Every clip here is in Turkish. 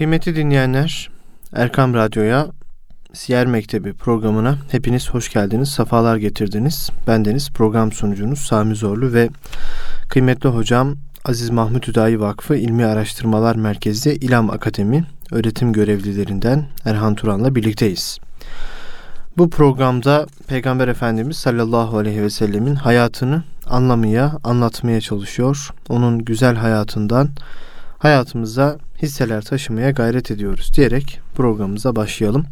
Kıymetli dinleyenler, Erkam Radyo'ya Siyer Mektebi programına hepiniz hoş geldiniz, sefalar getirdiniz. Bendeniz program sunucunuz Sami Zorlu ve kıymetli hocam Aziz Mahmut Hüdayi Vakfı İlmi Araştırmalar Merkezi İlam Akademi öğretim görevlilerinden Erhan Turan'la birlikteyiz. Bu programda Peygamber Efendimiz sallallahu aleyhi ve sellemin hayatını anlamaya, anlatmaya çalışıyor. Onun güzel hayatından hayatımıza hisseler taşımaya gayret ediyoruz diyerek programımıza başlayalım.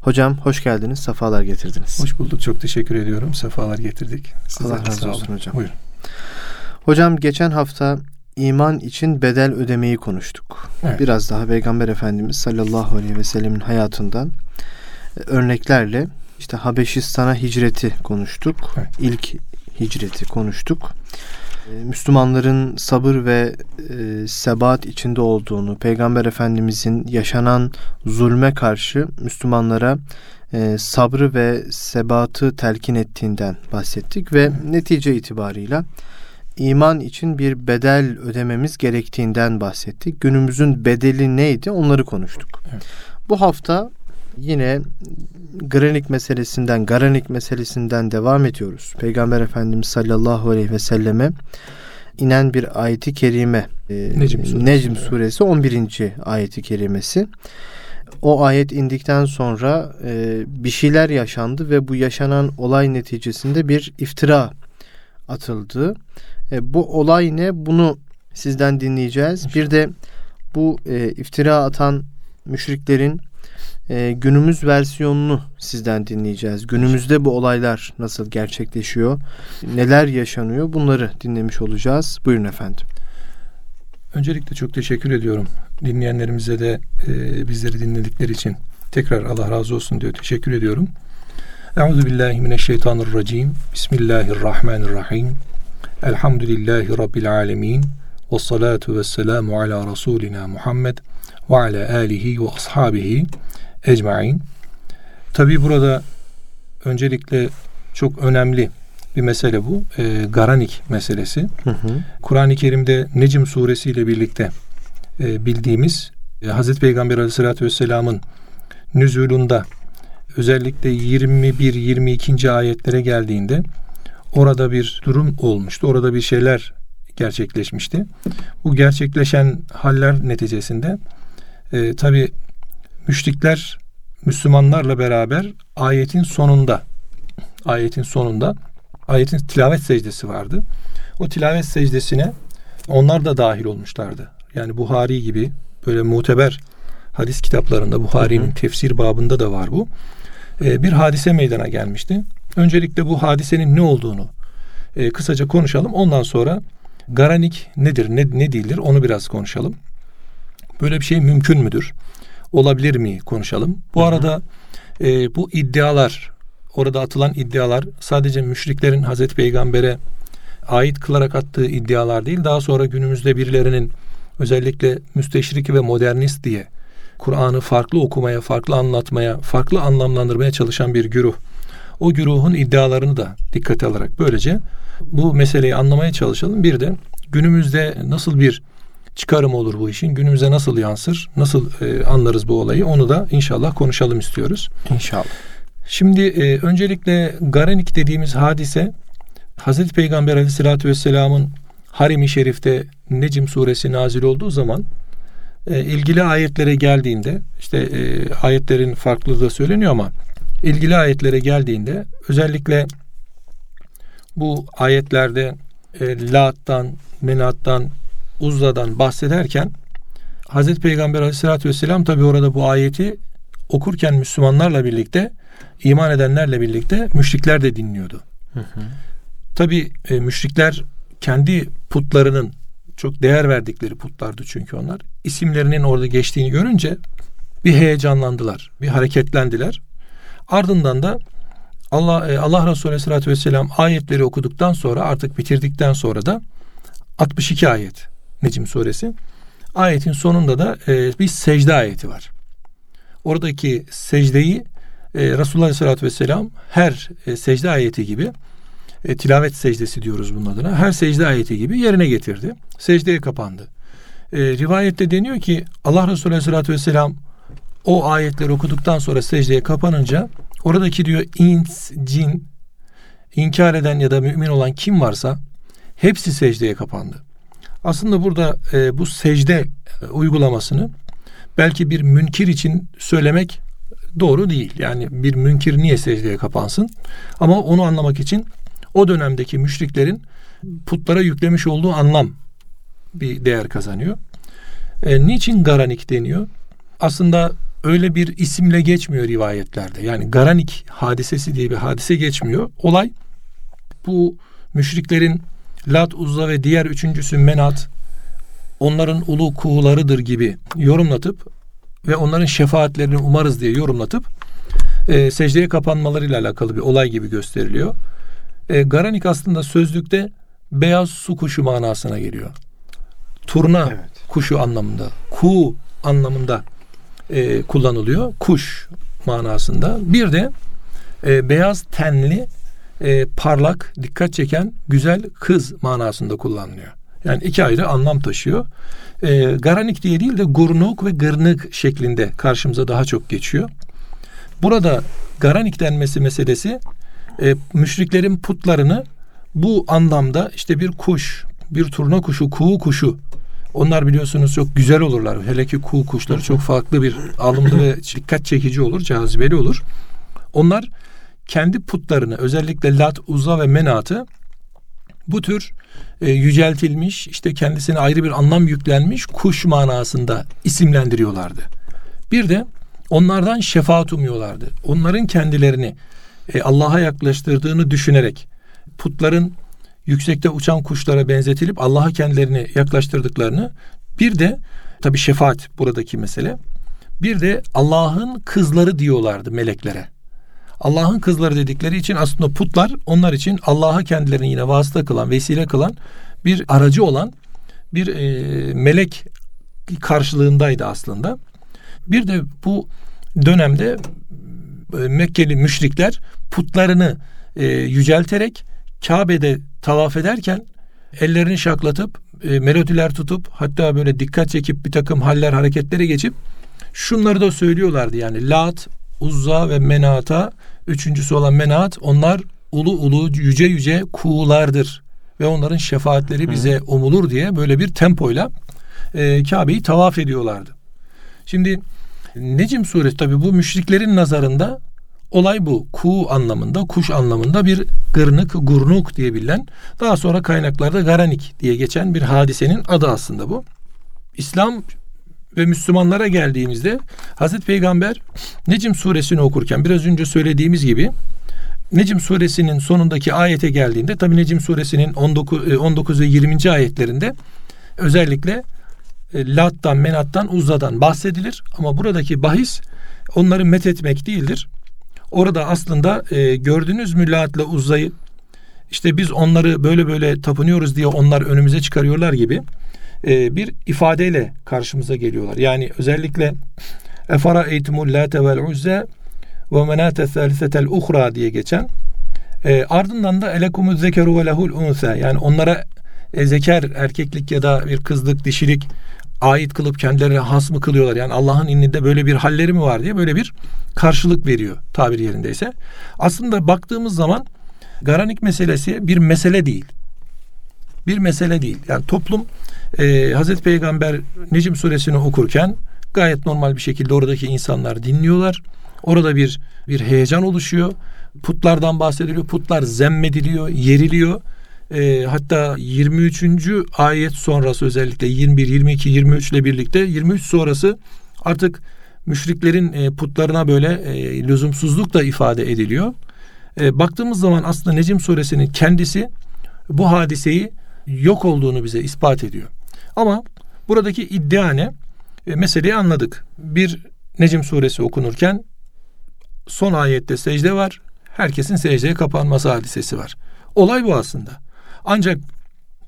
Hocam hoş geldiniz, sefalar getirdiniz. Hoş bulduk, çok teşekkür ediyorum. Sefalar getirdik. Size Allah razı olsun hocam. Buyurun. Hocam geçen hafta iman için bedel ödemeyi konuştuk. Evet. Biraz daha Peygamber Efendimiz sallallahu aleyhi ve sellemin hayatından e, örneklerle işte Habeşistan'a hicreti konuştuk. Evet. İlk hicreti konuştuk. E, Müslümanların sabır ve e, sebat içinde olduğunu, Peygamber Efendimizin yaşanan zulme karşı Müslümanlara e, sabrı ve sebatı telkin ettiğinden bahsettik ve netice itibarıyla iman için bir bedel ödememiz gerektiğinden bahsettik. Günümüzün bedeli neydi onları konuştuk. Evet. Bu hafta yine Granik meselesinden, Garanik meselesinden devam ediyoruz. Peygamber Efendimiz sallallahu aleyhi ve selleme inen bir ayeti kerime. E, Necm suresi, Necm suresi 11. ayeti kerimesi. O ayet indikten sonra e, bir şeyler yaşandı ve bu yaşanan olay neticesinde bir iftira atıldı. E, bu olay ne? Bunu sizden dinleyeceğiz. Bir de bu e, iftira atan müşriklerin e, günümüz versiyonunu sizden dinleyeceğiz. Günümüzde bu olaylar nasıl gerçekleşiyor? Neler yaşanıyor? Bunları dinlemiş olacağız. Buyurun efendim. Öncelikle çok teşekkür ediyorum. Dinleyenlerimize de e, bizleri dinledikleri için tekrar Allah razı olsun diyor. Teşekkür ediyorum. Euzu billahi mineşşeytanirracim. Bismillahirrahmanirrahim. Elhamdülillahi rabbil alamin. Ve salatu ve selamu ala Resulina Muhammed ve ala alihi ve ashabihi ecmain. Tabi burada öncelikle çok önemli bir mesele bu. E, Garanik meselesi. Kur'an-ı Kerim'de Necm suresi ile birlikte e, bildiğimiz e, Hazreti Peygamber aleyhissalatü vesselamın nüzulunda özellikle 21-22. ayetlere geldiğinde orada bir durum olmuştu. Orada bir şeyler gerçekleşmişti. Bu gerçekleşen haller neticesinde e, tabi müşrikler Müslümanlarla beraber ayetin sonunda ayetin sonunda ayetin tilavet secdesi vardı. O tilavet secdesine onlar da dahil olmuşlardı. Yani Buhari gibi böyle muteber hadis kitaplarında Buhari'nin tefsir babında da var bu. Ee, bir hadise meydana gelmişti. Öncelikle bu hadisenin ne olduğunu e, kısaca konuşalım. Ondan sonra garanik nedir, ne, ne değildir onu biraz konuşalım. Böyle bir şey mümkün müdür? Olabilir mi konuşalım. Bu Hı-hı. arada e, bu iddialar orada atılan iddialar sadece müşriklerin Hazreti Peygamber'e ait kılarak attığı iddialar değil. Daha sonra günümüzde birilerinin özellikle müsteşrik ve modernist diye Kur'an'ı farklı okumaya, farklı anlatmaya, farklı anlamlandırmaya çalışan bir güruh. O güruhun iddialarını da dikkate alarak böylece bu meseleyi anlamaya çalışalım. Bir de günümüzde nasıl bir çıkarım olur bu işin? Günümüze nasıl yansır? Nasıl e, anlarız bu olayı? Onu da inşallah konuşalım istiyoruz. İnşallah. Şimdi e, öncelikle Garenik dediğimiz hadise Hazreti Peygamber Aleyhisselatü Vesselam'ın Harim-i Şerif'te Necim suresi nazil olduğu zaman e, ilgili ayetlere geldiğinde işte e, ayetlerin farklılığı da söyleniyor ama ilgili ayetlere geldiğinde özellikle bu ayetlerde e, Lat'tan, Menat'tan, Uzza'dan bahsederken Hazreti Peygamber Aleyhisselatü Vesselam tabi orada bu ayeti okurken Müslümanlarla birlikte iman edenlerle birlikte müşrikler de dinliyordu. Tabi e, müşrikler kendi putlarının çok değer verdikleri putlardı çünkü onlar. isimlerinin orada geçtiğini görünce bir heyecanlandılar, bir hareketlendiler. Ardından da Allah e, Allah Resulü Aleyhisselatü Vesselam ayetleri okuduktan sonra artık bitirdikten sonra da 62 ayet Necim suresi. Ayetin sonunda da e, bir secde ayeti var. Oradaki secdeyi e, Resulullah Aleyhisselatü Vesselam her e, secde ayeti gibi e, tilavet secdesi diyoruz bunun adına. Her secde ayeti gibi yerine getirdi. Secdeye kapandı. E, rivayette deniyor ki Allah Resulü Aleyhisselatü Vesselam o ayetleri okuduktan sonra secdeye kapanınca oradaki diyor ins, cin, inkar eden ya da mümin olan kim varsa hepsi secdeye kapandı. Aslında burada e, bu secde e, uygulamasını belki bir münkir için söylemek doğru değil. Yani bir münkir niye secdeye kapansın? Ama onu anlamak için o dönemdeki müşriklerin putlara yüklemiş olduğu anlam bir değer kazanıyor. E, niçin Garanik deniyor? Aslında öyle bir isimle geçmiyor rivayetlerde. Yani Garanik hadisesi diye bir hadise geçmiyor. Olay bu müşriklerin Lat, Uzza ve diğer üçüncüsü Menat onların ulu kuğularıdır gibi yorumlatıp ve onların şefaatlerini umarız diye yorumlatıp e, secdeye kapanmalarıyla alakalı bir olay gibi gösteriliyor. E, Garanik aslında sözlükte beyaz su kuşu manasına geliyor. Turna evet. kuşu anlamında, ku anlamında e, kullanılıyor. Kuş manasında. Bir de e, beyaz tenli, e, parlak, dikkat çeken güzel kız manasında kullanılıyor. Yani iki ayrı anlam taşıyor. E, garanik diye değil de gurnuk ve gırnık şeklinde karşımıza daha çok geçiyor. Burada garanik denmesi meselesi e, müşriklerin putlarını bu anlamda işte bir kuş, bir turna kuşu, kuğu kuşu onlar biliyorsunuz çok güzel olurlar. Hele ki kuğu kuşları çok farklı bir alımlı ve dikkat çekici olur, cazibeli olur. Onlar kendi putlarını özellikle Lat, Uza ve Menat'ı bu tür e, yüceltilmiş, işte kendisine ayrı bir anlam yüklenmiş kuş manasında isimlendiriyorlardı. Bir de onlardan şefaat umuyorlardı. Onların kendilerini e, Allah'a yaklaştırdığını düşünerek putların yüksekte uçan kuşlara benzetilip Allah'a kendilerini yaklaştırdıklarını bir de tabi şefaat buradaki mesele bir de Allah'ın kızları diyorlardı meleklere. Allah'ın kızları dedikleri için aslında putlar onlar için Allah'a kendilerini yine vasıta kılan, vesile kılan bir aracı olan bir e, melek karşılığındaydı aslında. Bir de bu dönemde e, Mekkeli müşrikler putlarını e, yücelterek Kabe'de tavaf ederken ellerini şaklatıp e, melodiler tutup hatta böyle dikkat çekip bir takım haller hareketlere geçip şunları da söylüyorlardı yani Lat, Uzza ve Menat'a üçüncüsü olan Menat onlar ulu ulu yüce yüce kuğulardır ve onların şefaatleri bize umulur diye böyle bir tempoyla e, Kabe'yi tavaf ediyorlardı. Şimdi Necim suresi tabi bu müşriklerin nazarında olay bu. Ku anlamında, kuş anlamında bir gırnık, gurnuk diye bilinen daha sonra kaynaklarda garanik diye geçen bir hadisenin adı aslında bu. İslam ve Müslümanlara geldiğimizde Hazreti Peygamber Necim suresini okurken biraz önce söylediğimiz gibi Necim suresinin sonundaki ayete geldiğinde tabi Necim suresinin 19, 19 e, ve 20. ayetlerinde özellikle e, Lat'tan, Menat'tan, Uzza'dan bahsedilir. Ama buradaki bahis onları met etmek değildir. Orada aslında e, gördünüz mü Lat'la Uzza'yı işte biz onları böyle böyle tapınıyoruz diye onlar önümüze çıkarıyorlar gibi e, bir ifadeyle karşımıza geliyorlar. Yani özellikle Efara eytumul late vel uzze ve menate thalisetel uhra diye geçen e, ardından da elekumuz zekeru ve lehul unse yani onlara e, zeker erkeklik ya da bir kızlık dişilik ait kılıp kendilerine has mı kılıyorlar? Yani Allah'ın indinde böyle bir halleri mi var diye böyle bir karşılık veriyor tabir yerindeyse. Aslında baktığımız zaman garanik meselesi bir mesele değil. Bir mesele değil. Yani toplum e, Hazreti Peygamber Necim suresini okurken gayet normal bir şekilde oradaki insanlar dinliyorlar. Orada bir bir heyecan oluşuyor. Putlardan bahsediliyor. Putlar zemmediliyor, yeriliyor. E, hatta 23. ayet sonrası özellikle 21, 22, 23 ile birlikte 23 sonrası artık müşriklerin e, putlarına böyle e, lüzumsuzluk da ifade ediliyor. E, baktığımız zaman aslında Necim suresinin kendisi bu hadiseyi yok olduğunu bize ispat ediyor. Ama buradaki iddia ne? E, meseleyi anladık. Bir Necim suresi okunurken son ayette secde var. Herkesin secdeye kapanması hadisesi var. Olay bu aslında. Ancak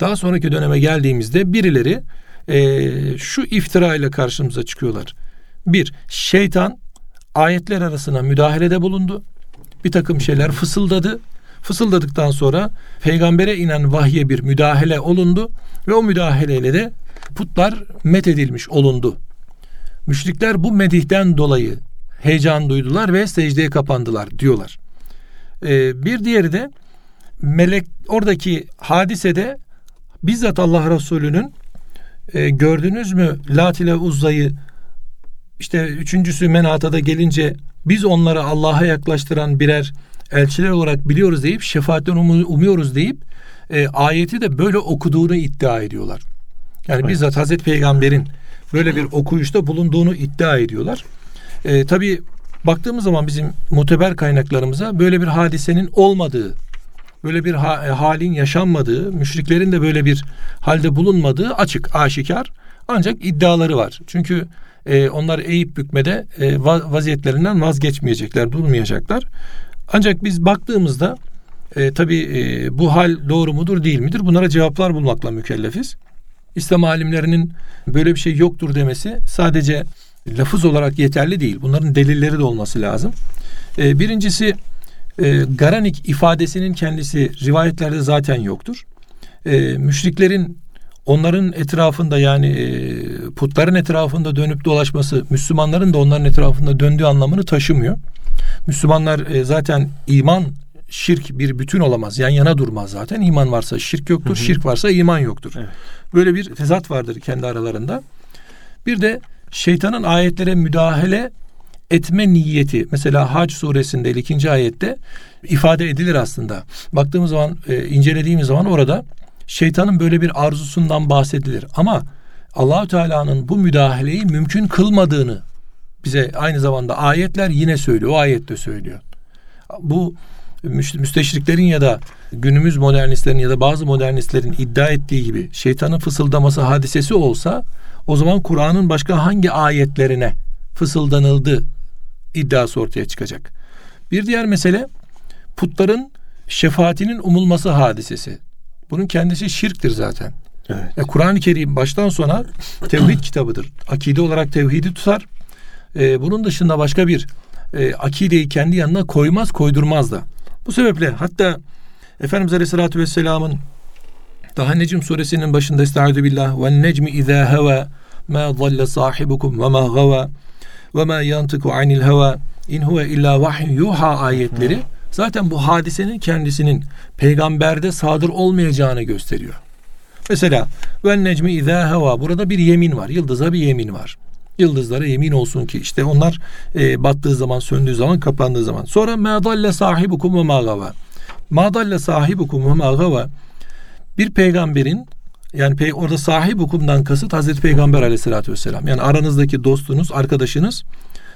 daha sonraki döneme geldiğimizde birileri e, şu iftira ile karşımıza çıkıyorlar. Bir, şeytan ayetler arasına müdahalede bulundu. Bir takım şeyler fısıldadı. Fısıldadıktan sonra peygambere inen vahye bir müdahale olundu ve o müdahaleyle de putlar met edilmiş olundu. Müşrikler bu medihten dolayı heyecan duydular ve secdeye kapandılar diyorlar. Ee, bir diğeri de melek oradaki hadisede bizzat Allah Resulü'nün e, gördünüz mü Lat ile Uzza'yı işte üçüncüsü Menata'da gelince biz onları Allah'a yaklaştıran birer elçiler olarak biliyoruz deyip şefaatten umuyoruz deyip e, ayeti de böyle okuduğunu iddia ediyorlar. Yani evet. bizzat Hazreti Peygamber'in böyle bir okuyuşta bulunduğunu iddia ediyorlar. E, tabii baktığımız zaman bizim muteber kaynaklarımıza böyle bir hadisenin olmadığı, böyle bir ha, e, halin yaşanmadığı, müşriklerin de böyle bir halde bulunmadığı açık, aşikar. Ancak iddiaları var. Çünkü e, onlar eğip bükmede e, vaziyetlerinden vazgeçmeyecekler, durmayacaklar. Ancak biz baktığımızda e, tabii e, bu hal doğru mudur değil midir? Bunlara cevaplar bulmakla mükellefiz. İslam alimlerinin böyle bir şey yoktur demesi sadece lafız olarak yeterli değil. Bunların delilleri de olması lazım. E, birincisi e, Garanik ifadesinin kendisi rivayetlerde zaten yoktur. E, müşriklerin onların etrafında yani e, putların etrafında dönüp dolaşması Müslümanların da onların etrafında döndüğü anlamını taşımıyor. Müslümanlar e, zaten iman şirk bir bütün olamaz. Yan yana durmaz zaten. İman varsa şirk yoktur. Hı hı. Şirk varsa iman yoktur. Evet. Böyle bir tezat vardır kendi aralarında. Bir de şeytanın ayetlere müdahale etme niyeti mesela Hac suresinde ikinci ayette ifade edilir aslında. Baktığımız zaman e, incelediğimiz zaman orada şeytanın böyle bir arzusundan bahsedilir. Ama Allahü Teala'nın bu müdahaleyi mümkün kılmadığını bize aynı zamanda ayetler yine söylüyor. O ayette söylüyor. Bu müsteşriklerin ya da günümüz modernistlerin ya da bazı modernistlerin iddia ettiği gibi şeytanın fısıldaması hadisesi olsa o zaman Kur'an'ın başka hangi ayetlerine fısıldanıldı iddiası ortaya çıkacak. Bir diğer mesele putların şefaatinin umulması hadisesi. Bunun kendisi şirktir zaten. Evet. E, Kur'an-ı Kerim baştan sona tevhid kitabıdır. Akide olarak tevhidi tutar. E, bunun dışında başka bir e, akideyi kendi yanına koymaz, koydurmaz da. Bu sebeple hatta Efendimiz Aleyhisselatü Vesselam'ın daha Necm suresinin başında Estaizu billah ve necmi izâ heva ma zalle sahibukum ve ma gava ve ma yantıku anil heva in huve illa vahyin yuha ayetleri zaten bu hadisenin kendisinin peygamberde sadır olmayacağını gösteriyor. Mesela ve necmi izâ heva burada bir yemin var. Yıldıza bir yemin var. Yıldızlara yemin olsun ki işte onlar e, battığı zaman, söndüğü zaman, kapandığı zaman. Sonra ma dalle sahibukum ve ma gava. Ma dalle sahibukum ve ma gava. Bir peygamberin yani pe orada sahip hukumdan kasıt Hazreti Peygamber aleyhissalatü vesselam. Yani aranızdaki dostunuz, arkadaşınız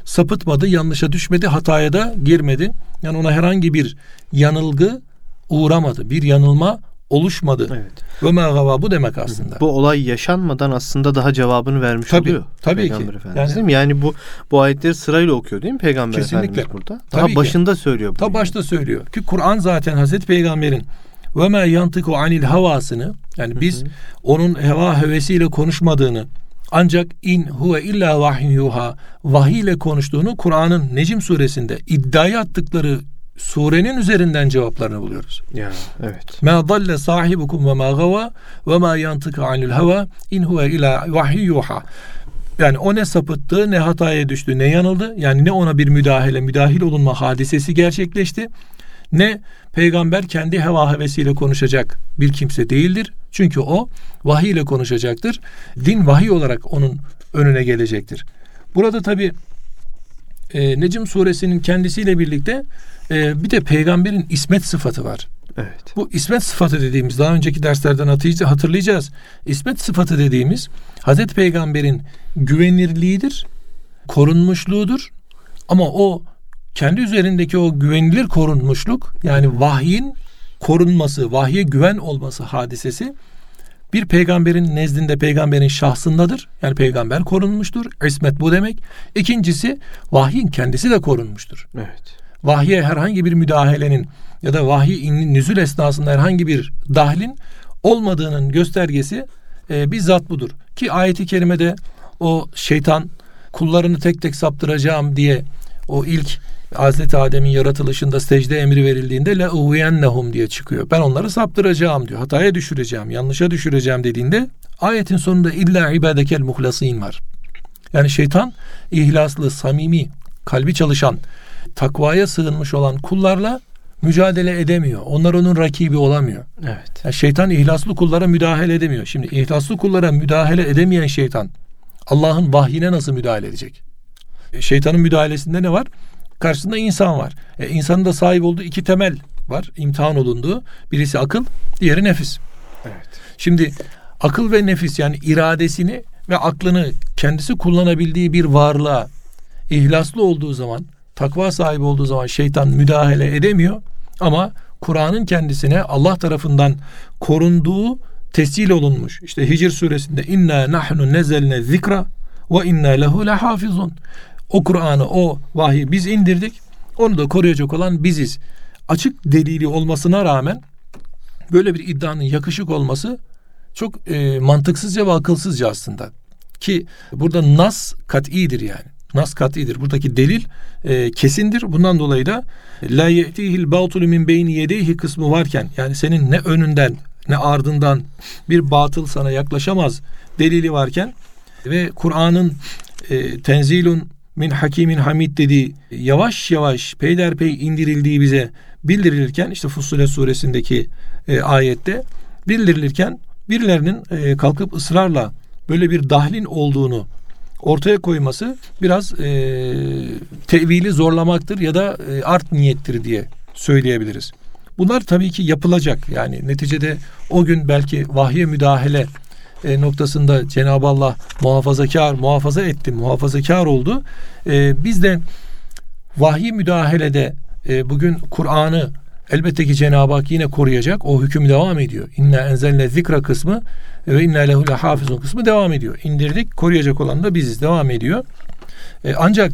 sapıtmadı, yanlışa düşmedi, hataya da girmedi. Yani ona herhangi bir yanılgı uğramadı. Bir yanılma oluşmadı. Evet. Ve ma bu demek aslında. Bu olay yaşanmadan aslında daha cevabını vermiş tabii, oluyor. Tabii Peygamber ki. Efendimiz yani, değil mi? Yani bu bu ayetleri sırayla okuyor değil mi Peygamber kesinlikle. Efendimiz burada? Daha tabii başında ki. söylüyor. Daha başta söylüyor. Ki Kur'an zaten Hazreti Peygamber'in ve ma yantiku anil havasını yani biz hı hı. onun heva hevesiyle konuşmadığını ancak in huve illa vahyin yuha vahiy ile konuştuğunu Kur'an'ın Necim suresinde iddiaya attıkları surenin üzerinden cevaplarını buluyoruz. Ya evet. Ma dalle sahibukum ve ma gava ve ma yantıku anil hava in huve illa vahyi yuha. Yani o ne sapıttı, ne hataya düştü, ne yanıldı. Yani ne ona bir müdahale, müdahil olunma hadisesi gerçekleşti ne peygamber kendi heva hevesiyle konuşacak bir kimse değildir. Çünkü o vahiy ile konuşacaktır. Din vahiy olarak onun önüne gelecektir. Burada tabi e, Necim suresinin kendisiyle birlikte e, bir de peygamberin ismet sıfatı var. Evet. Bu ismet sıfatı dediğimiz daha önceki derslerden hatırlayacağız. İsmet sıfatı dediğimiz Hazreti Peygamber'in güvenirliğidir, korunmuşluğudur. Ama o kendi üzerindeki o güvenilir korunmuşluk yani vahyin korunması, vahye güven olması hadisesi bir peygamberin nezdinde peygamberin şahsındadır. Yani peygamber korunmuştur. İsmet bu demek. İkincisi vahyin kendisi de korunmuştur. Evet. Vahye herhangi bir müdahalenin ya da vahiy nüzul esnasında herhangi bir dahlin olmadığının göstergesi e, bizzat budur. Ki ayeti kerimede o şeytan kullarını tek tek saptıracağım diye o ilk Hazreti Adem'in yaratılışında secde emri verildiğinde la uviyennehum diye çıkıyor. Ben onları saptıracağım diyor. Hataya düşüreceğim, yanlışa düşüreceğim dediğinde Ayetin sonunda illa ibadekel muhlasin var. Yani şeytan ihlaslı, samimi, kalbi çalışan, takvaya sığınmış olan kullarla mücadele edemiyor. Onlar onun rakibi olamıyor. Evet. Yani şeytan ihlaslı kullara müdahale edemiyor. Şimdi ihlaslı kullara müdahale edemeyen şeytan Allah'ın vahyine nasıl müdahale edecek? E, şeytanın müdahalesinde ne var? Karşısında insan var. E, insanın da sahip olduğu iki temel var. İmtihan olunduğu. Birisi akıl, diğeri nefis. Evet. Şimdi akıl ve nefis yani iradesini ve aklını kendisi kullanabildiği bir varlığa ihlaslı olduğu zaman, takva sahibi olduğu zaman şeytan müdahale edemiyor. Ama Kur'an'ın kendisine Allah tarafından korunduğu tescil olunmuş. İşte Hicr suresinde inna nahnu nezelne zikra ve inna lehu lehafizun. O Kur'an'ı, o vahiy biz indirdik. Onu da koruyacak olan biziz. Açık delili olmasına rağmen böyle bir iddianın yakışık olması çok e, mantıksızca ve akılsızca aslında. Ki burada nas kat'idir yani. Nas kat'idir. Buradaki delil e, kesindir. Bundan dolayı da la ye'tihil batulu min beyni yedeyhi kısmı varken yani senin ne önünden ne ardından bir batıl sana yaklaşamaz delili varken ve Kur'an'ın e, tenzilun min hakimin hamid dediği yavaş yavaş peyderpey indirildiği bize bildirilirken işte Fussilet suresindeki e, ayette bildirilirken birilerinin e, kalkıp ısrarla böyle bir dahlin olduğunu ortaya koyması biraz e, tevili zorlamaktır ya da e, art niyettir diye söyleyebiliriz. Bunlar tabii ki yapılacak. Yani neticede o gün belki vahye müdahale e, noktasında Cenab-ı Allah muhafazakar, muhafaza etti, muhafazakar oldu. E, biz de vahiy müdahalede e, bugün Kur'an'ı elbette ki Cenab-ı Hak yine koruyacak. O hüküm devam ediyor. İnna enzelne zikra kısmı ve inna lehu hafizun kısmı devam ediyor. İndirdik, koruyacak olan da biziz. Devam ediyor. E, ancak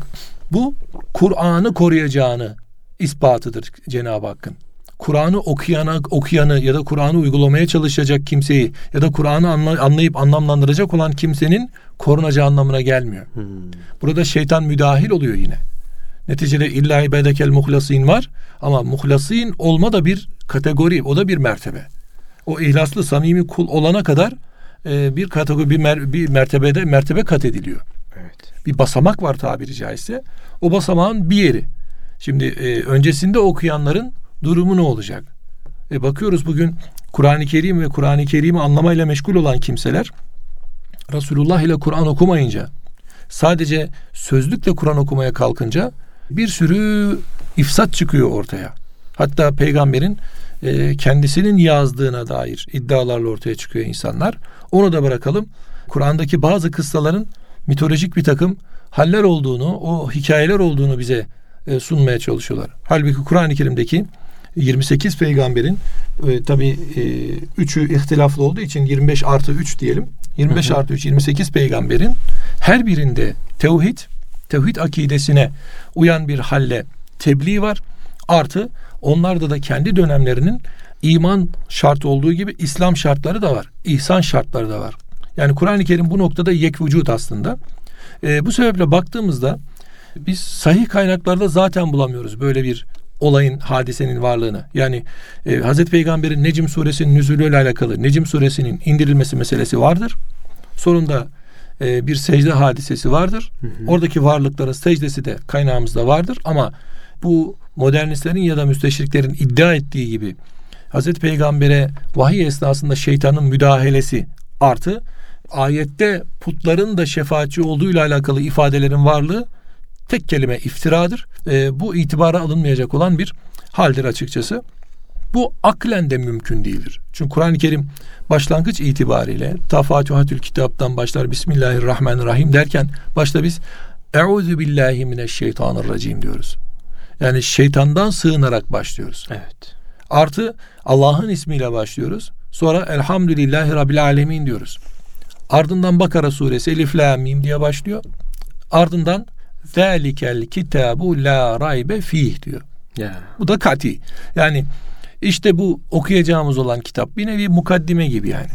bu Kur'an'ı koruyacağını ispatıdır Cenab-ı Hakk'ın. Kur'an'ı okuyana, okuyanı ya da Kur'an'ı uygulamaya çalışacak kimseyi ya da Kur'an'ı anla, anlayıp anlamlandıracak olan kimsenin korunacağı anlamına gelmiyor. Hmm. Burada şeytan müdahil oluyor yine. Neticede illa ibedekel muhlasin var ama muhlasin olma da bir kategori, o da bir mertebe. O ihlaslı, samimi kul olana kadar e, bir kategori, bir, mer, bir mertebede mertebe kat ediliyor. Evet. Bir basamak var tabiri caizse. O basamağın bir yeri. Şimdi e, öncesinde okuyanların durumu ne olacak? E bakıyoruz bugün Kur'an-ı Kerim ve Kur'an-ı Kerim'i anlamayla meşgul olan kimseler Resulullah ile Kur'an okumayınca sadece sözlükle Kur'an okumaya kalkınca bir sürü ifsat çıkıyor ortaya. Hatta peygamberin e, kendisinin yazdığına dair iddialarla ortaya çıkıyor insanlar. Onu da bırakalım. Kur'an'daki bazı kıssaların mitolojik bir takım haller olduğunu, o hikayeler olduğunu bize e, sunmaya çalışıyorlar. Halbuki Kur'an-ı Kerim'deki 28 peygamberin e, tabi e, üçü ihtilaflı olduğu için 25 artı 3 diyelim. 25 hı hı. artı 3 28 peygamberin her birinde tevhid, tevhid akidesine uyan bir halle tebliğ var. Artı onlarda da kendi dönemlerinin iman şartı olduğu gibi İslam şartları da var. İhsan şartları da var. Yani Kur'an-ı Kerim bu noktada yek vücut aslında. E, bu sebeple baktığımızda biz sahih kaynaklarda zaten bulamıyoruz böyle bir olayın, hadisenin varlığını. Yani e, Hazreti Peygamber'in Necim suresinin nüzulüyle alakalı Necim suresinin indirilmesi meselesi vardır. Sonunda e, bir secde hadisesi vardır. Hı hı. Oradaki varlıkların secdesi de kaynağımızda vardır ama bu modernistlerin ya da müsteşriklerin iddia ettiği gibi Hazreti Peygamber'e vahiy esnasında şeytanın müdahalesi artı ayette putların da şefaatçi olduğuyla alakalı ifadelerin varlığı tek kelime iftiradır. E, bu itibara alınmayacak olan bir haldir açıkçası. Bu aklen de mümkün değildir. Çünkü Kur'an-ı Kerim başlangıç itibariyle ta Fatihatül Kitap'tan başlar Bismillahirrahmanirrahim derken başta biz Euzu billahi mineşşeytanirracim diyoruz. Yani şeytandan sığınarak başlıyoruz. Evet. Artı Allah'ın ismiyle başlıyoruz. Sonra Elhamdülillahi Rabbil Alemin diyoruz. Ardından Bakara suresi Elif La Mim diye başlıyor. Ardından Zalikel kitabu la raybe fih diyor. Yeah. Bu da kati. Yani işte bu okuyacağımız olan kitap bir nevi mukaddime gibi yani.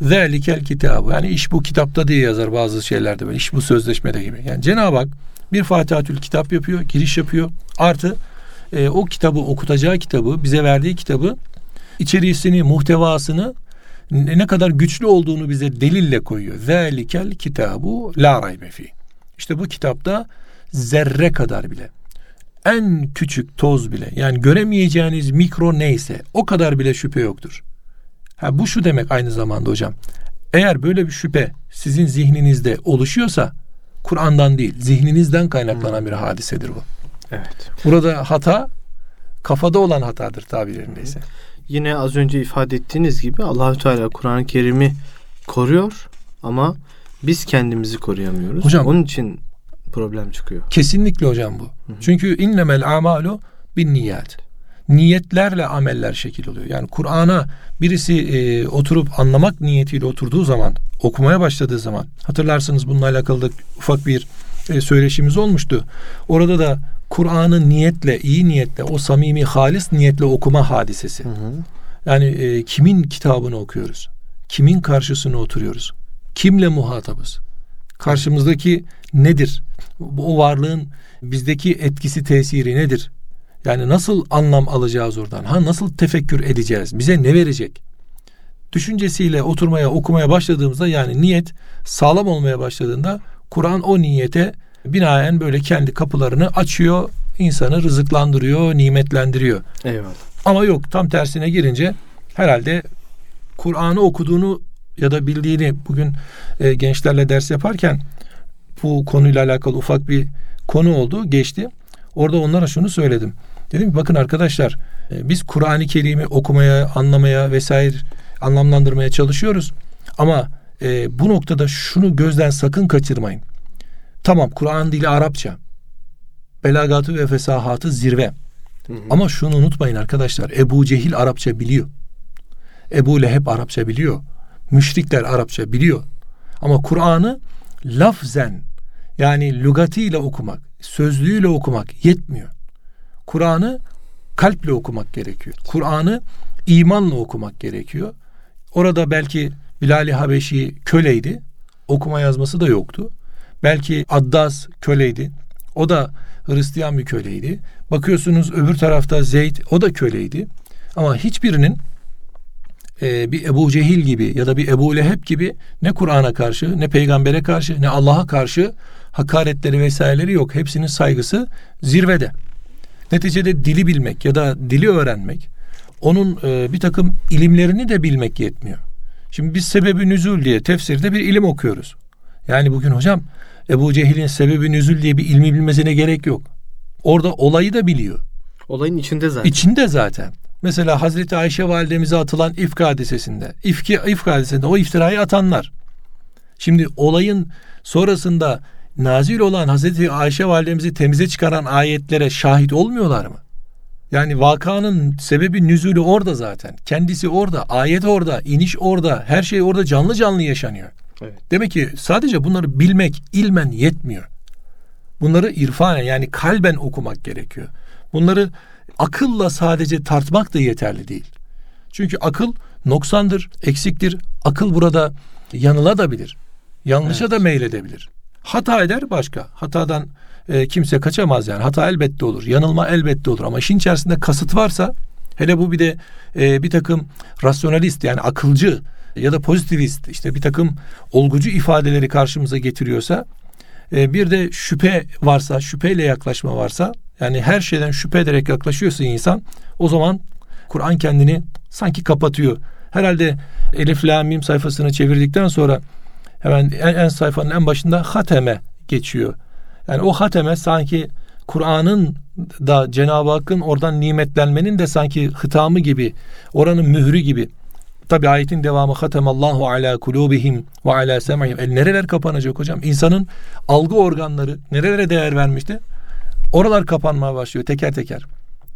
Zalikel kitabu. Yani iş bu kitapta diye yazar bazı şeylerde böyle. İş bu sözleşmede gibi. Yani Cenab-ı Hak bir Fatihatül kitap yapıyor, giriş yapıyor. Artı e, o kitabı okutacağı kitabı, bize verdiği kitabı içerisini, muhtevasını ne kadar güçlü olduğunu bize delille koyuyor. Zelikel kitabu la raybe fi. İşte bu kitapta zerre kadar bile en küçük toz bile yani göremeyeceğiniz mikro neyse o kadar bile şüphe yoktur. Ha bu şu demek aynı zamanda hocam. Eğer böyle bir şüphe sizin zihninizde oluşuyorsa Kur'an'dan değil zihninizden kaynaklanan bir hadisedir bu. Evet. Burada hata kafada olan hatadır tabirlerindeyse. Yine az önce ifade ettiğiniz gibi Allahü Teala Kur'an-ı Kerim'i koruyor ama biz kendimizi koruyamıyoruz. Hocam, Onun için problem çıkıyor. Kesinlikle hocam bu. Hı hı. Çünkü innemel amalu bin niyet. Niyetlerle ameller şekil oluyor. Yani Kur'an'a birisi e, oturup anlamak niyetiyle oturduğu zaman, okumaya başladığı zaman hatırlarsınız bununla alakalı da ufak bir e, söyleşimiz olmuştu. Orada da Kur'an'ı niyetle, iyi niyetle, o samimi, halis niyetle okuma hadisesi. Hı hı. Yani e, kimin kitabını okuyoruz? Kimin karşısına oturuyoruz? Kimle muhatabız? Karşımızdaki nedir? O varlığın bizdeki etkisi, tesiri nedir? Yani nasıl anlam alacağız oradan? Ha nasıl tefekkür edeceğiz? Bize ne verecek? Düşüncesiyle oturmaya, okumaya başladığımızda yani niyet sağlam olmaya başladığında Kur'an o niyete binaen böyle kendi kapılarını açıyor, insanı rızıklandırıyor, nimetlendiriyor. Eyvallah. Ama yok tam tersine girince herhalde Kur'an'ı okuduğunu ya da bildiğini bugün e, gençlerle ders yaparken bu konuyla alakalı ufak bir konu oldu geçti. Orada onlara şunu söyledim. Dedim ki bakın arkadaşlar e, biz Kur'an-ı Kerim'i okumaya, anlamaya vesaire anlamlandırmaya çalışıyoruz. Ama e, bu noktada şunu gözden sakın kaçırmayın. Tamam Kur'an dili Arapça. Belagatı ve fesahatı zirve. Hı hı. Ama şunu unutmayın arkadaşlar. Ebu Cehil Arapça biliyor. Ebu Leheb Arapça biliyor. Müşrikler Arapça biliyor. Ama Kur'an'ı lafzen yani lügatiyle okumak, sözlüğüyle okumak yetmiyor. Kur'an'ı kalple okumak gerekiyor. Kur'an'ı imanla okumak gerekiyor. Orada belki Bilal-i Habeşi köleydi. Okuma yazması da yoktu. Belki Addas köleydi. O da Hristiyan bir köleydi. Bakıyorsunuz öbür tarafta Zeyd o da köleydi. Ama hiçbirinin e, bir Ebu Cehil gibi ya da bir Ebu Leheb gibi ne Kur'an'a karşı ne peygambere karşı ne Allah'a karşı hakaretleri vesaireleri yok. Hepsinin saygısı zirvede. Neticede dili bilmek ya da dili öğrenmek onun e, bir takım ilimlerini de bilmek yetmiyor. Şimdi biz sebebi nüzul diye tefsirde bir ilim okuyoruz. Yani bugün hocam Ebu Cehil'in sebebi nüzul diye bir ilmi bilmesine gerek yok. Orada olayı da biliyor. Olayın içinde zaten. İçinde zaten. Mesela Hazreti Ayşe validemize atılan ifk hadisesinde, ifki, ifk hadisesinde o iftirayı atanlar. Şimdi olayın sonrasında nazil olan Hazreti Ayşe validemizi temize çıkaran ayetlere şahit olmuyorlar mı? Yani vakanın sebebi nüzulü orada zaten. Kendisi orada, ayet orada, iniş orada, her şey orada canlı canlı yaşanıyor. Evet. Demek ki sadece bunları bilmek ilmen yetmiyor. Bunları irfanen yani kalben okumak gerekiyor. Bunları akılla sadece tartmak da yeterli değil. Çünkü akıl noksandır, eksiktir. Akıl burada yanılabilir. Yanlışa evet. da meyledebilir. Hata eder başka. Hatadan e, kimse kaçamaz yani. Hata elbette olur. Yanılma elbette olur. Ama işin içerisinde kasıt varsa hele bu bir de e, bir takım rasyonalist yani akılcı ya da pozitivist işte bir takım olgucu ifadeleri karşımıza getiriyorsa e, bir de şüphe varsa şüpheyle yaklaşma varsa yani her şeyden şüphe ederek yaklaşıyorsa insan o zaman Kur'an kendini sanki kapatıyor. Herhalde Elif La sayfasını çevirdikten sonra hemen en, en sayfanın en başında hateme geçiyor. Yani o hateme sanki Kur'an'ın da Cenab-ı Hakk'ın oradan nimetlenmenin de sanki hıtamı gibi, oranın mührü gibi. Tabi ayetin devamı hatemallahu ala kulubihim ve ala sem'ihim. El nereler kapanacak hocam? İnsanın algı organları nerelere değer vermişti? Oralar kapanmaya başlıyor teker teker.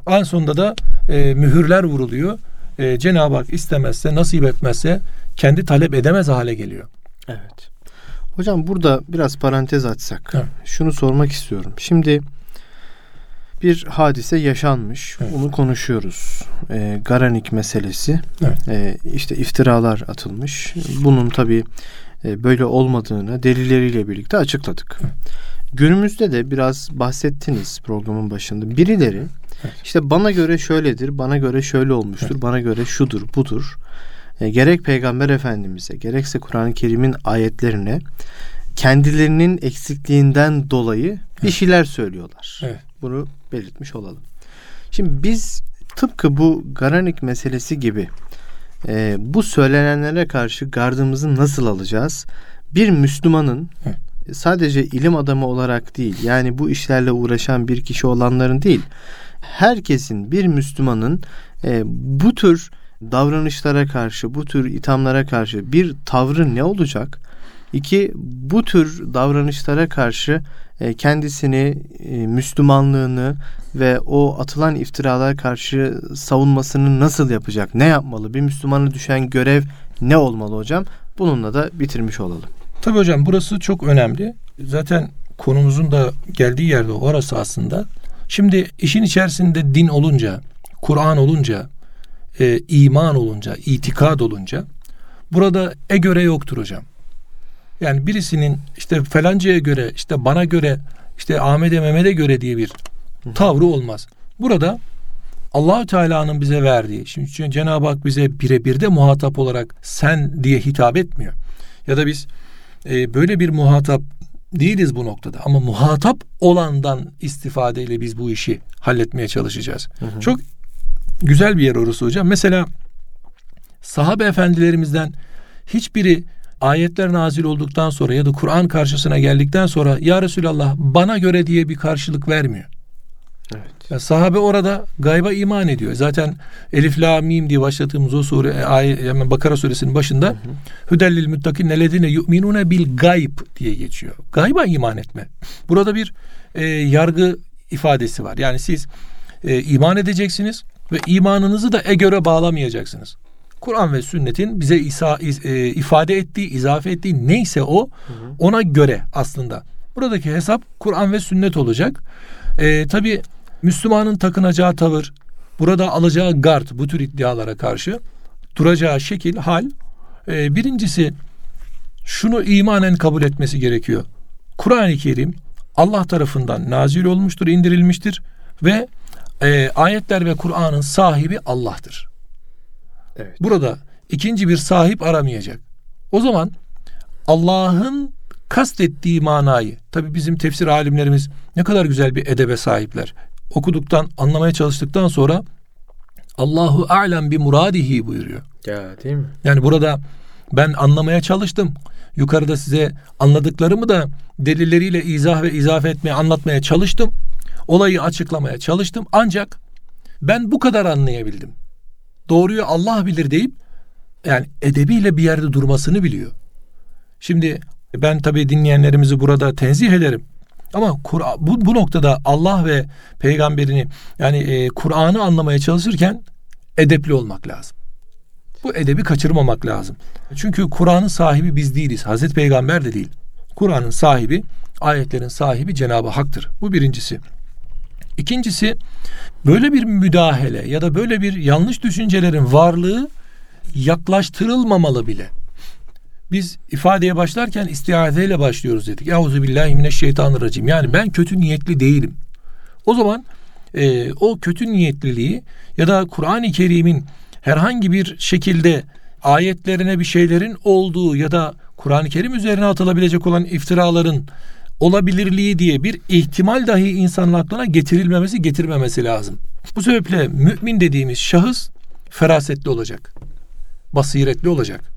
En sonunda da e, mühürler vuruluyor. E, Cenab-ı Hak istemezse, nasip etmezse kendi talep edemez hale geliyor. Evet. Hocam burada biraz parantez açsak. Evet. Şunu sormak istiyorum. Şimdi bir hadise yaşanmış. Evet. Onu konuşuyoruz. E, Garanik meselesi. Evet. E, işte iftiralar atılmış. Bunun tabi e, böyle olmadığını delilleriyle birlikte açıkladık. Evet. Günümüzde de biraz bahsettiniz programın başında. Birileri evet. işte bana göre şöyledir, bana göre şöyle olmuştur, evet. bana göre şudur, budur e, gerek Peygamber Efendimiz'e gerekse Kur'an-ı Kerim'in ayetlerine kendilerinin eksikliğinden dolayı bir şeyler söylüyorlar. Evet. Bunu belirtmiş olalım. Şimdi biz tıpkı bu Garanik meselesi gibi e, bu söylenenlere karşı gardımızı nasıl alacağız? Bir Müslümanın evet. Sadece ilim adamı olarak değil yani bu işlerle uğraşan bir kişi olanların değil herkesin bir Müslümanın e, bu tür davranışlara karşı bu tür ithamlara karşı bir tavrı ne olacak? İki, bu tür davranışlara karşı e, kendisini, e, Müslümanlığını ve o atılan iftiralara karşı savunmasını nasıl yapacak? Ne yapmalı? Bir Müslümana düşen görev ne olmalı hocam? Bununla da bitirmiş olalım. Tabii hocam burası çok önemli. Zaten konumuzun da geldiği yerde orası aslında. Şimdi işin içerisinde din olunca, Kur'an olunca, e, iman olunca, itikad olunca burada e göre yoktur hocam. Yani birisinin işte falancaya göre, işte bana göre, işte Ahmet'e Mehmet'e göre diye bir tavrı olmaz. Burada Allahü Teala'nın bize verdiği, şimdi Cenab-ı Hak bize birebir de muhatap olarak sen diye hitap etmiyor. Ya da biz e, böyle bir muhatap değiliz bu noktada ama muhatap olandan istifadeyle biz bu işi halletmeye çalışacağız. Hı hı. Çok güzel bir yer orası hocam. Mesela sahabe efendilerimizden hiçbiri ayetler nazil olduktan sonra ya da Kur'an karşısına geldikten sonra ya Resulallah bana göre diye bir karşılık vermiyor. Evet. Yani sahabe orada gayba iman ediyor. Zaten Elif la mim diye başladığımız o sure e, ayet yani Bakara suresinin başında Hüdellil muttakin neledine yu'minune bil gayb diye geçiyor. Gayba iman etme. Burada bir e, yargı ifadesi var. Yani siz e, iman edeceksiniz ve imanınızı da e göre bağlamayacaksınız. Kur'an ve sünnetin bize isa, e, ifade ettiği, izafe ettiği neyse o ona göre aslında. Buradaki hesap Kur'an ve sünnet olacak. E, Tabi Müslümanın takınacağı tavır, burada alacağı gard bu tür iddialara karşı duracağı şekil, hal. E, birincisi şunu imanen kabul etmesi gerekiyor. Kur'an-ı Kerim Allah tarafından nazil olmuştur, indirilmiştir ve e, ayetler ve Kur'an'ın sahibi Allah'tır. Evet. Burada ikinci bir sahip aramayacak. O zaman Allah'ın kastettiği manayı tabi bizim tefsir alimlerimiz ne kadar güzel bir edebe sahipler. Okuduktan, anlamaya çalıştıktan sonra Allahu alem bir muradihi buyuruyor. Ya değil mi? Yani burada ben anlamaya çalıştım. Yukarıda size anladıklarımı da delilleriyle izah ve izafe etmeye, anlatmaya çalıştım. Olayı açıklamaya çalıştım. Ancak ben bu kadar anlayabildim doğruyu Allah bilir deyip yani edebiyle bir yerde durmasını biliyor. Şimdi ben tabii dinleyenlerimizi burada tenzih ederim. Ama bu, bu noktada Allah ve peygamberini yani e, Kur'an'ı anlamaya çalışırken edepli olmak lazım. Bu edebi kaçırmamak lazım. Çünkü Kur'an'ın sahibi biz değiliz. Hazreti Peygamber de değil. Kur'an'ın sahibi, ayetlerin sahibi Cenab-ı Hak'tır. Bu birincisi. İkincisi böyle bir müdahale ya da böyle bir yanlış düşüncelerin varlığı yaklaştırılmamalı bile. Biz ifadeye başlarken istiazeyle başlıyoruz dedik. Euzu billahi mineşşeytanirracim. Yani ben kötü niyetli değilim. O zaman e, o kötü niyetliliği ya da Kur'an-ı Kerim'in herhangi bir şekilde ayetlerine bir şeylerin olduğu ya da Kur'an-ı Kerim üzerine atılabilecek olan iftiraların olabilirliği diye bir ihtimal dahi insanın aklına getirilmemesi getirmemesi lazım. Bu sebeple mümin dediğimiz şahıs ferasetli olacak. Basiretli olacak.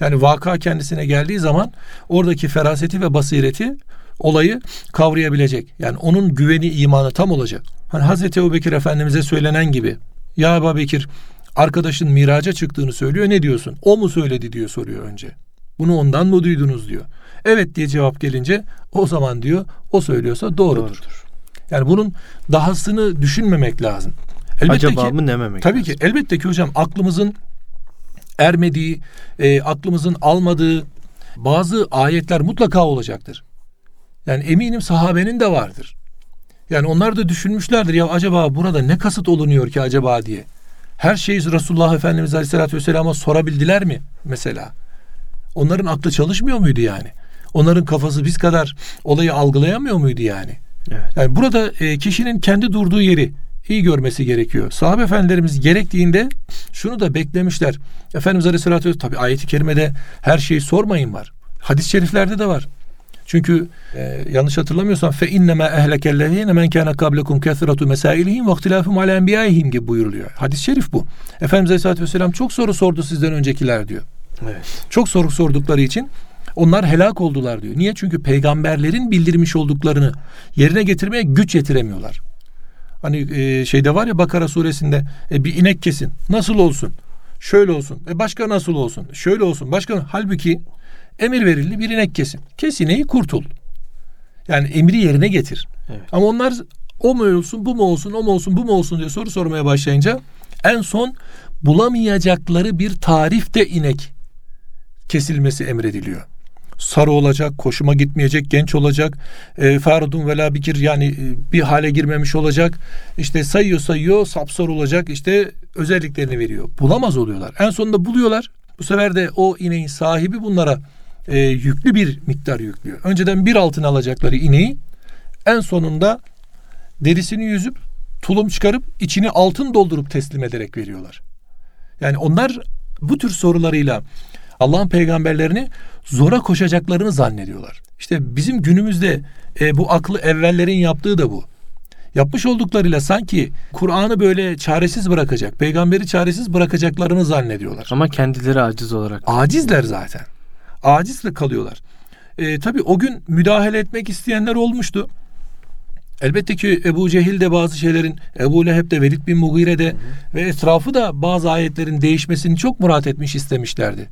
Yani vaka kendisine geldiği zaman oradaki feraseti ve basireti olayı kavrayabilecek. Yani onun güveni imanı tam olacak. Hani Hazreti Ebu Bekir Efendimiz'e söylenen gibi ya Ebu Bekir arkadaşın miraca çıktığını söylüyor ne diyorsun? O mu söyledi diyor soruyor önce. Bunu ondan mı duydunuz diyor. Evet diye cevap gelince o zaman diyor o söylüyorsa doğrudur. doğrudur. Yani bunun dahasını düşünmemek lazım. Elbette Acaba ki, mı dememek Tabii lazım. ki elbette ki hocam aklımızın ermediği, e, aklımızın almadığı bazı ayetler mutlaka olacaktır. Yani eminim sahabenin de vardır. Yani onlar da düşünmüşlerdir ya acaba burada ne kasıt olunuyor ki acaba diye. Her şeyi Resulullah Efendimiz Aleyhisselatü Vesselam'a sorabildiler mi mesela? Onların aklı çalışmıyor muydu yani? Onların kafası biz kadar olayı algılayamıyor muydu yani? Evet. Yani burada e, kişinin kendi durduğu yeri iyi görmesi gerekiyor. Sahabe efendilerimiz gerektiğinde şunu da beklemişler. Efendimiz Aleyhisselatü Vesselam tabi ayeti kerimede her şeyi sormayın var. Hadis-i şeriflerde de var. Çünkü e, yanlış hatırlamıyorsam fe innema ehlekellezine men kana qablekum kesratu mesailihim ve ihtilafum ala enbiyaihim gibi buyuruluyor. Hadis-i şerif bu. Efendimiz Aleyhisselatü Vesselam çok soru sordu sizden öncekiler diyor. Evet. Çok soru sordukları için onlar helak oldular diyor. Niye? Çünkü peygamberlerin bildirmiş olduklarını yerine getirmeye güç yetiremiyorlar. Hani e, şeyde var ya Bakara suresinde e, bir inek kesin. Nasıl olsun? Şöyle olsun. E başka nasıl olsun? Şöyle olsun. Başka halbuki emir verildi bir inek kesin. Kes ineği kurtul. Yani emri yerine getir. Evet. Ama onlar o mu olsun, bu mu olsun, o mu olsun, bu mu olsun diye soru sormaya başlayınca en son bulamayacakları bir tarifte inek kesilmesi emrediliyor sarı olacak, koşuma gitmeyecek, genç olacak, e, farudun vela bikir yani e, bir hale girmemiş olacak. İşte sayıyor sayıyor, sapsarı olacak. işte özelliklerini veriyor. Bulamaz oluyorlar. En sonunda buluyorlar. Bu sefer de o ineğin sahibi bunlara e, yüklü bir miktar yüklüyor. Önceden bir altın alacakları ineği en sonunda derisini yüzüp tulum çıkarıp içini altın doldurup teslim ederek veriyorlar. Yani onlar bu tür sorularıyla Allah'ın peygamberlerini zora koşacaklarını zannediyorlar. İşte bizim günümüzde e, bu aklı evvellerin yaptığı da bu. Yapmış olduklarıyla sanki Kur'an'ı böyle çaresiz bırakacak, peygamberi çaresiz bırakacaklarını zannediyorlar. Ama kendileri aciz olarak. Acizler zaten. Acizle kalıyorlar. E, tabii o gün müdahale etmek isteyenler olmuştu. Elbette ki Ebu Cehil de bazı şeylerin, Ebu Leheb de, Velid bin Mugire de ve etrafı da bazı ayetlerin değişmesini çok murat etmiş istemişlerdi.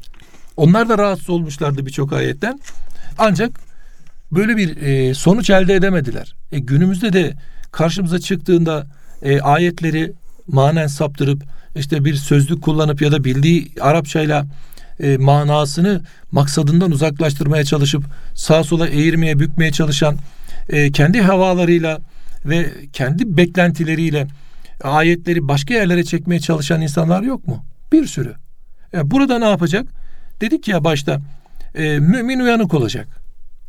Onlar da rahatsız olmuşlardı birçok ayetten. Ancak böyle bir e, sonuç elde edemediler. E, günümüzde de karşımıza çıktığında e, ayetleri manen saptırıp işte bir sözlük kullanıp ya da bildiği Arapçayla e, manasını maksadından uzaklaştırmaya çalışıp sağa sola eğirmeye bükmeye çalışan e, kendi havalarıyla ve kendi beklentileriyle ayetleri başka yerlere çekmeye çalışan insanlar yok mu? Bir sürü. E, burada ne yapacak? Dedik ya başta e, mümin uyanık olacak.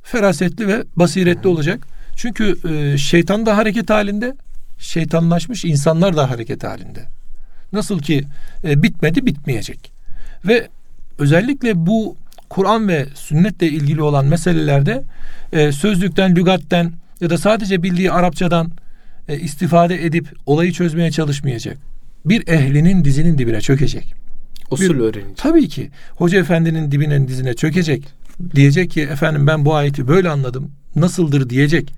Ferasetli ve basiretli olacak. Çünkü e, şeytan da hareket halinde, şeytanlaşmış insanlar da hareket halinde. Nasıl ki e, bitmedi bitmeyecek. Ve özellikle bu Kur'an ve sünnetle ilgili olan meselelerde e, sözlükten, lügatten ya da sadece bildiği Arapçadan e, istifade edip olayı çözmeye çalışmayacak. Bir ehlinin dizinin dibine çökecek. Usul öğrenecek. Tabii ki. Hoca efendinin dibinin dizine çökecek. Diyecek ki efendim ben bu ayeti böyle anladım. Nasıldır diyecek.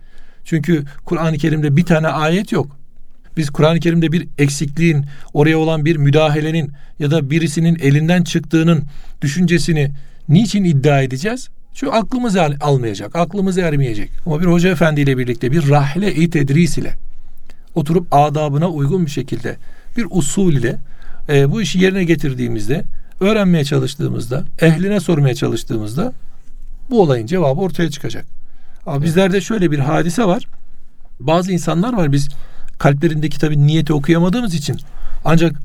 Çünkü Kur'an-ı Kerim'de bir tane ayet yok. Biz Kur'an-ı Kerim'de bir eksikliğin, oraya olan bir müdahalenin ya da birisinin elinden çıktığının düşüncesini niçin iddia edeceğiz? Çünkü aklımız almayacak, aklımız ermeyecek. Ama bir hoca efendi ile birlikte bir rahle-i tedris ile oturup adabına uygun bir şekilde bir usul ile e, bu işi yerine getirdiğimizde, öğrenmeye çalıştığımızda, ehline sormaya çalıştığımızda bu olayın cevabı ortaya çıkacak. Ama evet. bizlerde şöyle bir hadise var. Bazı insanlar var biz kalplerindeki tabi niyeti okuyamadığımız için ancak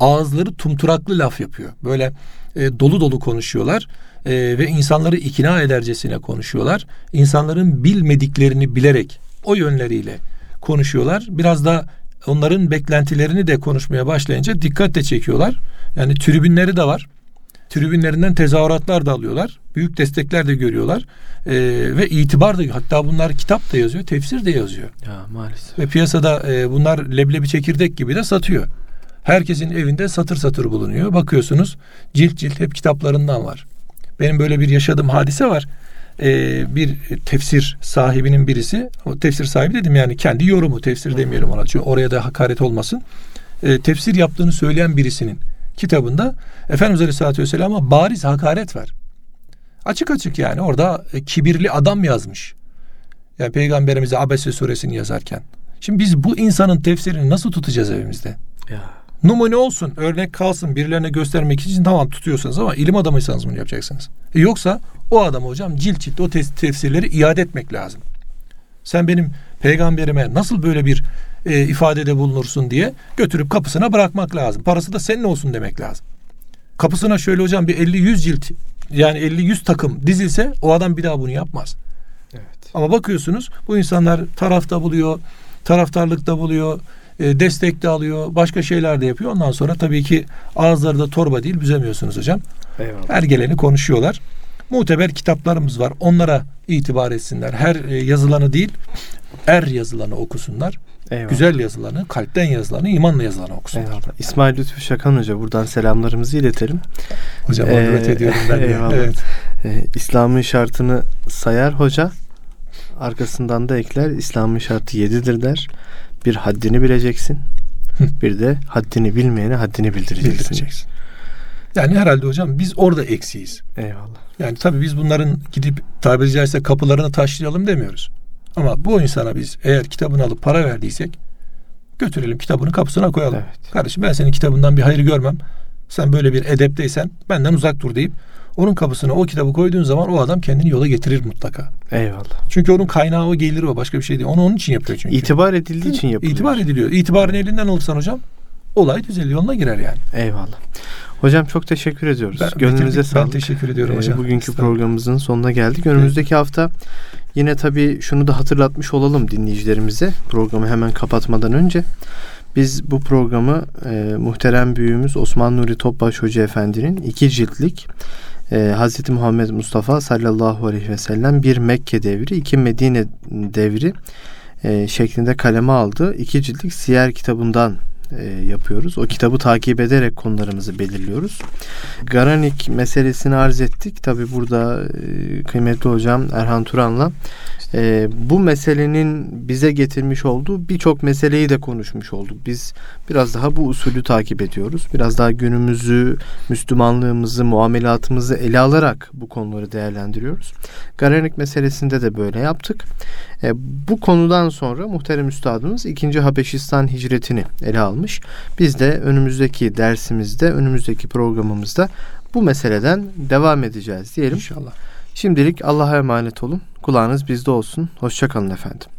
ağızları tumturaklı laf yapıyor. Böyle e, dolu dolu konuşuyorlar e, ve insanları ikna edercesine konuşuyorlar. İnsanların bilmediklerini bilerek o yönleriyle konuşuyorlar. Biraz da onların beklentilerini de konuşmaya başlayınca dikkat de çekiyorlar. Yani tribünleri de var. Tribünlerinden tezahüratlar da alıyorlar. Büyük destekler de görüyorlar. Ee, ve itibar da hatta bunlar kitap da yazıyor, tefsir de yazıyor. Ya maalesef. Ve piyasada e, bunlar leblebi çekirdek gibi de satıyor. Herkesin evinde satır satır bulunuyor. Bakıyorsunuz cilt cilt hep kitaplarından var. Benim böyle bir yaşadığım hadise var e, bir tefsir sahibinin birisi, o tefsir sahibi dedim yani kendi yorumu, tefsir demeyelim ona çünkü oraya da hakaret olmasın. E, tefsir yaptığını söyleyen birisinin kitabında Efendimiz Aleyhisselatü Vesselam'a bariz hakaret var. Açık açık yani orada e, kibirli adam yazmış. Yani Peygamberimize Abese suresini yazarken. Şimdi biz bu insanın tefsirini nasıl tutacağız evimizde? Ya. Numune olsun, örnek kalsın, birilerine göstermek için tamam tutuyorsunuz ama ilim adamıysanız bunu yapacaksınız. E yoksa o adam hocam cilt cilt o tefsirleri iade etmek lazım. Sen benim peygamberime nasıl böyle bir e, ifadede bulunursun diye götürüp kapısına bırakmak lazım. Parası da senin olsun demek lazım. Kapısına şöyle hocam bir 50-100 cilt yani 50-100 takım dizilse o adam bir daha bunu yapmaz. Evet. Ama bakıyorsunuz bu insanlar tarafta buluyor, taraftarlıkta buluyor, e, destek de alıyor, başka şeyler de yapıyor. Ondan sonra tabii ki ağızları da torba değil, büzemiyorsunuz hocam. Eyvallah. Her geleni konuşuyorlar. Muteber kitaplarımız var. Onlara itibar etsinler. Her e, yazılanı değil, er yazılanı okusunlar. Eyvallah. Güzel yazılanı, kalpten yazılanı, imanla yazılanı okusunlar. Eyvallah. İsmail Lütfü Şakan Hoca buradan selamlarımızı iletelim. Hocam ee, ediyorum ben de. Eyvallah. Evet. Ee, İslam'ın şartını sayar hoca. Arkasından da ekler. İslam'ın şartı yedidir der. Bir haddini bileceksin. bir de haddini bilmeyene haddini bildireceksin. bildireceksin. Yani herhalde hocam biz orada eksiyiz. Eyvallah. Yani tabii biz bunların gidip tabiri caizse kapılarını taşlayalım demiyoruz. Ama bu insana biz eğer kitabını alıp para verdiysek götürelim kitabını kapısına koyalım. Evet. Kardeşim ben senin kitabından bir hayır görmem. Sen böyle bir edepteysen benden uzak dur deyip onun kapısına o kitabı koyduğun zaman o adam kendini yola getirir mutlaka. Eyvallah. Çünkü onun kaynağı o gelir o başka bir şey değil. Onu onun için yapıyor çünkü. İtibar edildiği için yapıyor. İtibar ediliyor. İtibarın elinden alırsan hocam olay düzeliyor yoluna girer yani. Eyvallah. Hocam çok teşekkür ediyoruz. Ben, Gönlünüze sağlık. Ben teşekkür ediyorum ee, hocam. Bugünkü programımızın sonuna geldik. Önümüzdeki hafta yine tabii şunu da hatırlatmış olalım dinleyicilerimize. Programı hemen kapatmadan önce. Biz bu programı e, muhterem büyüğümüz Osman Nuri Topbaş Hoca Efendi'nin iki ciltlik e, Hz. Muhammed Mustafa sallallahu aleyhi ve sellem bir Mekke devri, iki Medine devri e, şeklinde kaleme aldı. İki ciltlik siyer kitabından e, yapıyoruz. O kitabı takip ederek konularımızı belirliyoruz. Garanik meselesini arz ettik. Tabi burada e, kıymetli hocam Erhan Turan'la e, bu meselenin bize getirmiş olduğu birçok meseleyi de konuşmuş olduk. Biz biraz daha bu usulü takip ediyoruz. Biraz daha günümüzü, Müslümanlığımızı, muamelatımızı ele alarak bu konuları değerlendiriyoruz. Garanik meselesinde de böyle yaptık. E, bu konudan sonra muhterem üstadımız 2. Habeşistan hicretini ele almış. Biz de önümüzdeki dersimizde, önümüzdeki programımızda bu meseleden devam edeceğiz diyelim. İnşallah. Şimdilik Allah'a emanet olun. Kulağınız bizde olsun. Hoşçakalın efendim.